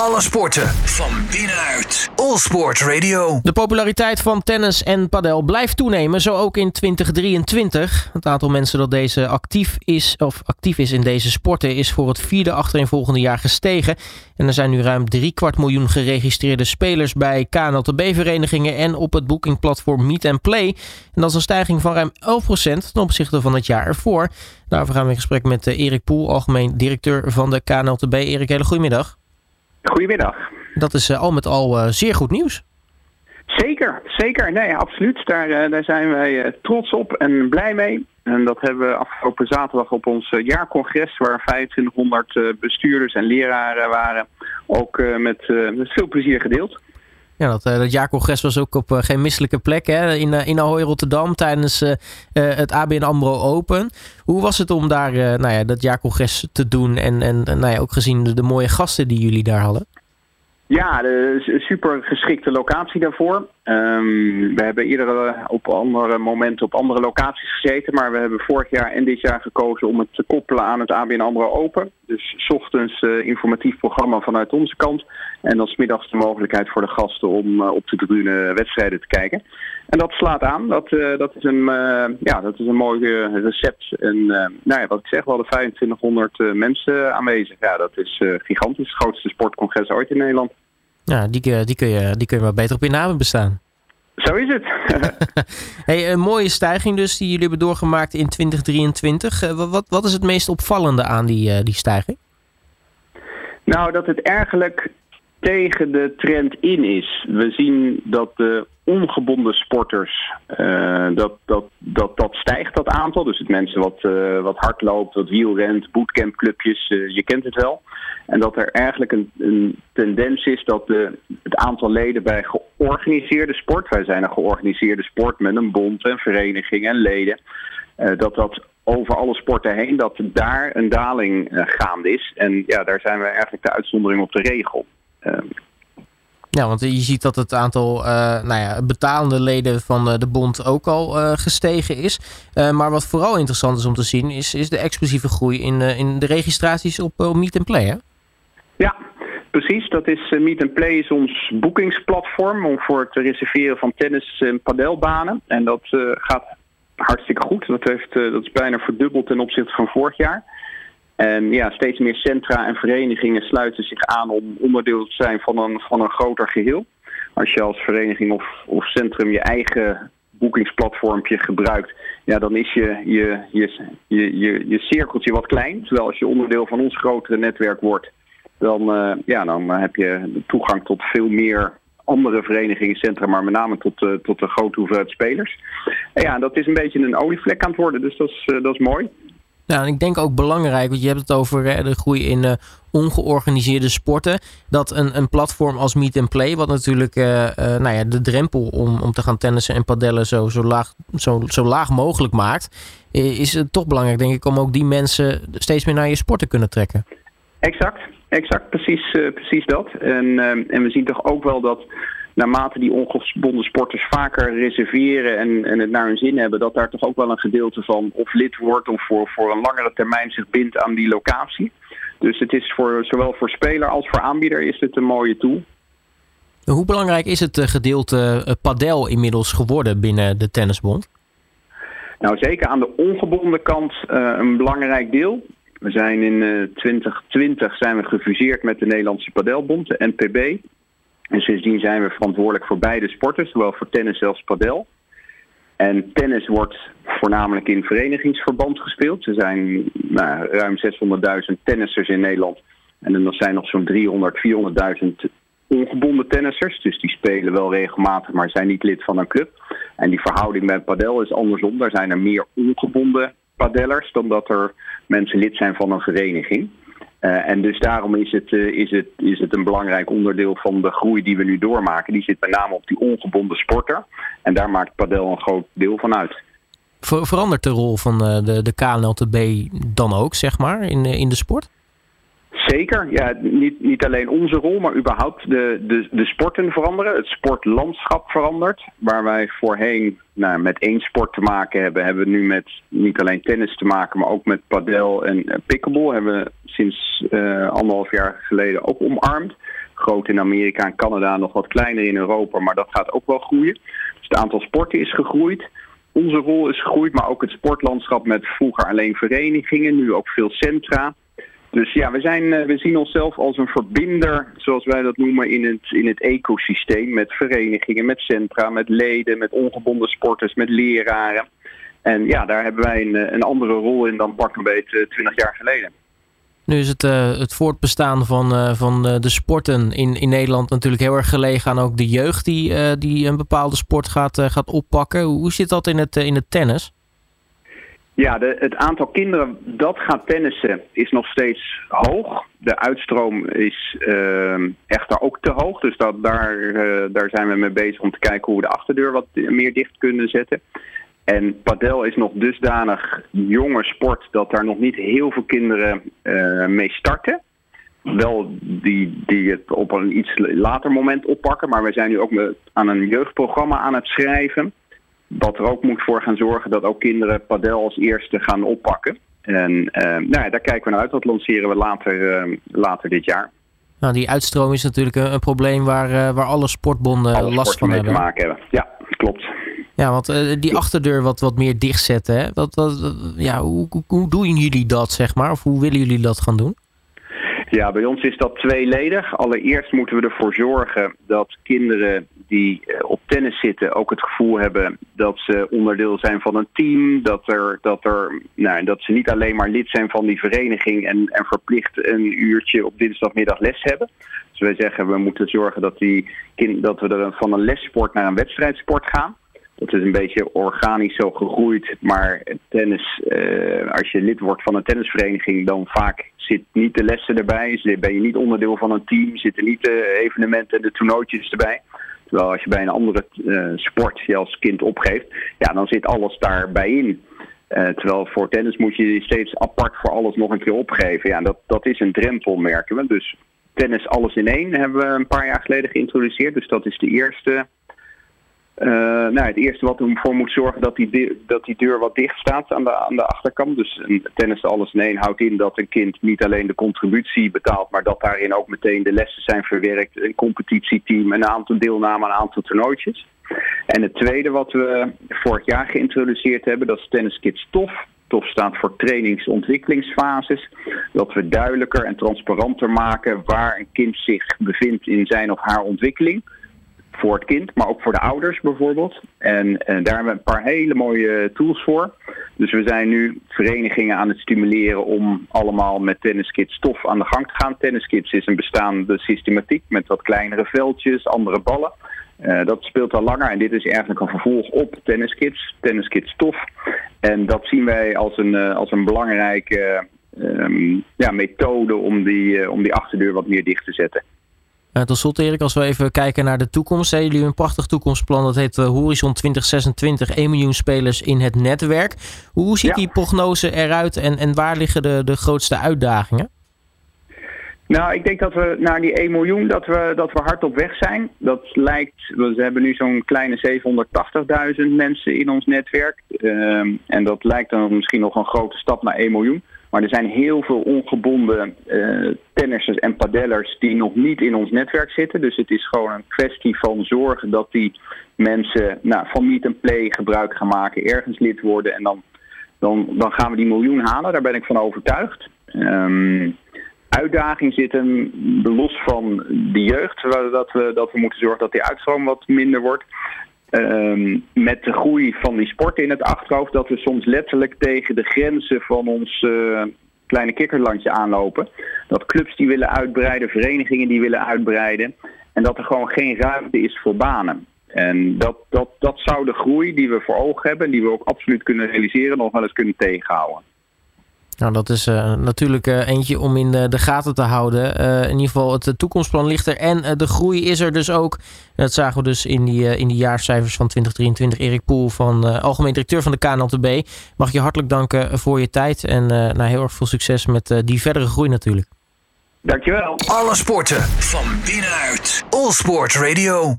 Alle sporten van binnenuit. All Sport Radio. De populariteit van tennis en padel blijft toenemen, zo ook in 2023. Het aantal mensen dat deze actief is, of actief is in deze sporten is voor het vierde achtereenvolgende jaar gestegen. En er zijn nu ruim drie kwart miljoen geregistreerde spelers bij KNLTB-verenigingen en op het boekingplatform Meet and Play. En dat is een stijging van ruim 11% ten opzichte van het jaar ervoor. Daarover gaan we in gesprek met eh, Erik Poel, algemeen directeur van de KNLTB. Erik, hele goedemiddag. Goedemiddag. Dat is uh, al met al uh, zeer goed nieuws. Zeker, zeker. Nee, absoluut. Daar, uh, daar zijn wij trots op en blij mee. En dat hebben we afgelopen zaterdag op ons jaarcongres, waar 2500 bestuurders en leraren waren, ook met, met veel plezier gedeeld. Ja, dat, dat jaarcongres was ook op geen misselijke plek hè? in, in Ahoy Rotterdam tijdens het ABN AMRO Open. Hoe was het om daar nou ja, dat jaarcongres te doen en, en nou ja, ook gezien de, de mooie gasten die jullie daar hadden? Ja, de super geschikte locatie daarvoor. Um, we hebben eerder op andere momenten op andere locaties gezeten, maar we hebben vorig jaar en dit jaar gekozen om het te koppelen aan het ABN AMRO Open. Dus s ochtends uh, informatief programma vanuit onze kant en dan smiddags de mogelijkheid voor de gasten om uh, op de tribune wedstrijden te kijken. En dat slaat aan. Dat, dat, is, een, ja, dat is een mooi recept. En nou ja, wat ik zeg, we hadden 2500 mensen aanwezig. Ja, dat is gigantisch. Het grootste sportcongres ooit in Nederland. Ja, die, die, kun je, die kun je maar beter op je namen bestaan. Zo is het. hey, een mooie stijging dus die jullie hebben doorgemaakt in 2023. Uh, wat, wat is het meest opvallende aan die, uh, die stijging? Nou, dat het eigenlijk tegen de trend in is. We zien dat de ongebonden sporters, uh, dat, dat, dat, dat stijgt dat aantal. Dus het mensen wat, uh, wat hardloopt, wat wielrent, bootcampclubjes, uh, je kent het wel. En dat er eigenlijk een, een tendens is dat de, het aantal leden bij georganiseerde sport, wij zijn een georganiseerde sport met een bond en vereniging en leden, dat dat over alle sporten heen, dat daar een daling gaande is. En ja, daar zijn we eigenlijk de uitzondering op de regel. Ja, want je ziet dat het aantal uh, nou ja, betalende leden van de bond ook al uh, gestegen is. Maar wat vooral interessant is om te zien, is, is de explosieve groei in, in de registraties op Meet and Play. Ja, precies. Dat is Meet and Play is ons boekingsplatform om voor het reserveren van tennis- en padelbanen. En dat gaat hartstikke goed. Dat, heeft, dat is bijna verdubbeld ten opzichte van vorig jaar. En ja, steeds meer centra en verenigingen sluiten zich aan om onderdeel te zijn van een, van een groter geheel. Als je als vereniging of, of centrum je eigen boekingsplatformpje gebruikt, ja, dan is je, je, je, je, je, je cirkeltje wat klein. Terwijl als je onderdeel van ons grotere netwerk wordt, dan, uh, ja, dan heb je toegang tot veel meer andere verenigingen, centra, maar met name tot, uh, tot de grote hoeveelheid spelers. En ja, dat is een beetje een olievlek aan het worden, dus dat is, uh, dat is mooi. Nou, en ik denk ook belangrijk, want je hebt het over de groei in uh, ongeorganiseerde sporten. Dat een, een platform als Meet and Play, wat natuurlijk uh, uh, nou ja, de drempel om, om te gaan tennissen en padellen zo, zo, laag, zo, zo laag mogelijk maakt. Is het toch belangrijk, denk ik, om ook die mensen steeds meer naar je sport te kunnen trekken. Exact, exact, precies, precies dat. En, en we zien toch ook wel dat naarmate die ongebonden sporters vaker reserveren en, en het naar hun zin hebben, dat daar toch ook wel een gedeelte van of lid wordt of voor, voor een langere termijn zich bindt aan die locatie. Dus het is voor zowel voor speler als voor aanbieder is het een mooie tool. Hoe belangrijk is het gedeelte padel inmiddels geworden binnen de tennisbond? Nou, zeker aan de ongebonden kant uh, een belangrijk deel. We zijn in uh, 2020 zijn we gefuseerd met de Nederlandse Padelbond, de NPB. En sindsdien zijn we verantwoordelijk voor beide sporten, zowel voor tennis als padel. En tennis wordt voornamelijk in verenigingsverband gespeeld. Er zijn nou, ruim 600.000 tennissers in Nederland. En er zijn nog zo'n 300, 400.000 ongebonden tennissers. Dus die spelen wel regelmatig, maar zijn niet lid van een club. En die verhouding bij padel is andersom. Daar zijn er meer ongebonden padellers dan dat er mensen lid zijn van een vereniging. Uh, en dus daarom is het, uh, is, het, is het een belangrijk onderdeel van de groei die we nu doormaken. Die zit met name op die ongebonden sporter. En daar maakt padel een groot deel van uit. Ver, verandert de rol van uh, de, de KNLTB dan ook, zeg maar, in, in de sport? Zeker, ja, niet, niet alleen onze rol, maar überhaupt de, de, de sporten veranderen. Het sportlandschap verandert. Waar wij voorheen nou, met één sport te maken hebben, hebben we nu met niet alleen tennis te maken, maar ook met padel en pickleball. Hebben we sinds uh, anderhalf jaar geleden ook omarmd. groot in Amerika en Canada, nog wat kleiner in Europa, maar dat gaat ook wel groeien. Dus het aantal sporten is gegroeid. Onze rol is gegroeid, maar ook het sportlandschap met vroeger alleen verenigingen, nu ook veel centra. Dus ja, we, zijn, we zien onszelf als een verbinder, zoals wij dat noemen, in het, in het ecosysteem. Met verenigingen, met centra, met leden, met ongebonden sporters, met leraren. En ja, daar hebben wij een, een andere rol in dan pak een beetje 20 jaar geleden. Nu is het, uh, het voortbestaan van, van de sporten in, in Nederland natuurlijk heel erg gelegen aan ook de jeugd die, die een bepaalde sport gaat, gaat oppakken. Hoe zit dat in het, in het tennis? Ja, het aantal kinderen dat gaat tennissen is nog steeds hoog. De uitstroom is echter ook te hoog. Dus dat, daar, daar zijn we mee bezig om te kijken hoe we de achterdeur wat meer dicht kunnen zetten. En padel is nog dusdanig jonge sport dat daar nog niet heel veel kinderen uh, mee starten. Wel die, die het op een iets later moment oppakken. Maar we zijn nu ook aan een jeugdprogramma aan het schrijven. Wat er ook moet voor gaan zorgen dat ook kinderen padel als eerste gaan oppakken. En uh, nou ja, daar kijken we naar uit. Dat lanceren we later, uh, later dit jaar. Nou, die uitstroom is natuurlijk een, een probleem waar, waar alle sportbonden alle last van hebben. te maken hebben. Ja, klopt. Ja, want die achterdeur wat, wat meer dichtzetten, hè? Wat, wat, ja, hoe, hoe doen jullie dat, zeg maar? Of hoe willen jullie dat gaan doen? Ja, bij ons is dat tweeledig. Allereerst moeten we ervoor zorgen dat kinderen die op tennis zitten ook het gevoel hebben dat ze onderdeel zijn van een team. Dat, er, dat, er, nou, dat ze niet alleen maar lid zijn van die vereniging en, en verplicht een uurtje op dinsdagmiddag les hebben. Dus wij zeggen we moeten zorgen dat, die kind, dat we er van een lessport naar een wedstrijdsport gaan. Dat is een beetje organisch zo gegroeid. Maar tennis, uh, als je lid wordt van een tennisvereniging, dan vaak zit niet de lessen erbij. Ben je niet onderdeel van een team, zitten niet de evenementen en de toernooitjes erbij. Terwijl als je bij een andere uh, sport je als kind opgeeft, ja, dan zit alles daarbij in. Uh, terwijl voor tennis moet je steeds apart voor alles nog een keer opgeven. Ja, dat, dat is een drempel, merken we. Dus tennis alles in één hebben we een paar jaar geleden geïntroduceerd. Dus dat is de eerste uh, nou, het eerste wat ervoor moet zorgen dat die, dat die deur wat dicht staat aan de, aan de achterkant. Dus tennis alles in één houdt in dat een kind niet alleen de contributie betaalt, maar dat daarin ook meteen de lessen zijn verwerkt, een competitieteam, een aantal deelname een aantal toernooitjes. En het tweede wat we vorig jaar geïntroduceerd hebben, dat is Tennis Kids TOF. TOF staat voor trainingsontwikkelingsfases. Dat we duidelijker en transparanter maken waar een kind zich bevindt in zijn of haar ontwikkeling voor het kind, maar ook voor de ouders bijvoorbeeld. En, daar hebben we een paar hele mooie tools voor. Dus we zijn nu verenigingen aan het stimuleren om allemaal met tenniskids stof aan de gang te gaan. Tenniskids is een bestaande systematiek met wat kleinere veldjes, andere ballen. Uh, dat speelt al langer en dit is eigenlijk een vervolg op tenniskids, tenniskids stof. En dat zien wij als een, uh, als een belangrijke uh, ja, methode om die, om die achterdeur wat meer dicht te zetten. Uh, tot slot Erik, als we even kijken naar de toekomst. Hebben jullie een prachtig toekomstplan. Dat heet uh, Horizon 2026. 1 miljoen spelers in het netwerk. Hoe ziet ja. die prognose eruit en, en waar liggen de, de grootste uitdagingen? Nou, ik denk dat we naar die 1 miljoen dat we, dat we hard op weg zijn. Dat lijkt, we hebben nu zo'n kleine 780.000 mensen in ons netwerk. Uh, en dat lijkt dan misschien nog een grote stap naar 1 miljoen. Maar er zijn heel veel ongebonden uh, tennissers en padellers die nog niet in ons netwerk zitten. Dus het is gewoon een kwestie van zorgen dat die mensen nou, van meet and play gebruik gaan maken, ergens lid worden. En dan, dan, dan gaan we die miljoen halen, daar ben ik van overtuigd. Um, uitdaging zit hem los van de jeugd, dat we, dat we moeten zorgen dat die uitstroom wat minder wordt. Um, met de groei van die sport in het achterhoofd, dat we soms letterlijk tegen de grenzen van ons uh, kleine kikkerlandje aanlopen. Dat clubs die willen uitbreiden, verenigingen die willen uitbreiden. En dat er gewoon geen ruimte is voor banen. En dat, dat, dat zou de groei die we voor ogen hebben, die we ook absoluut kunnen realiseren, nog wel eens kunnen tegenhouden. Nou, dat is uh, natuurlijk uh, eentje om in de, de gaten te houden. Uh, in ieder geval, het toekomstplan ligt er en de groei is er dus ook. Dat zagen we dus in die, in die jaarcijfers van 2023. Erik Poel, van algemeen directeur van de KNLTB. Mag je hartelijk danken voor je tijd en nou, heel erg veel succes met die verdere groei natuurlijk. Dankjewel. Alle sporten van binnenuit. All Sport Radio.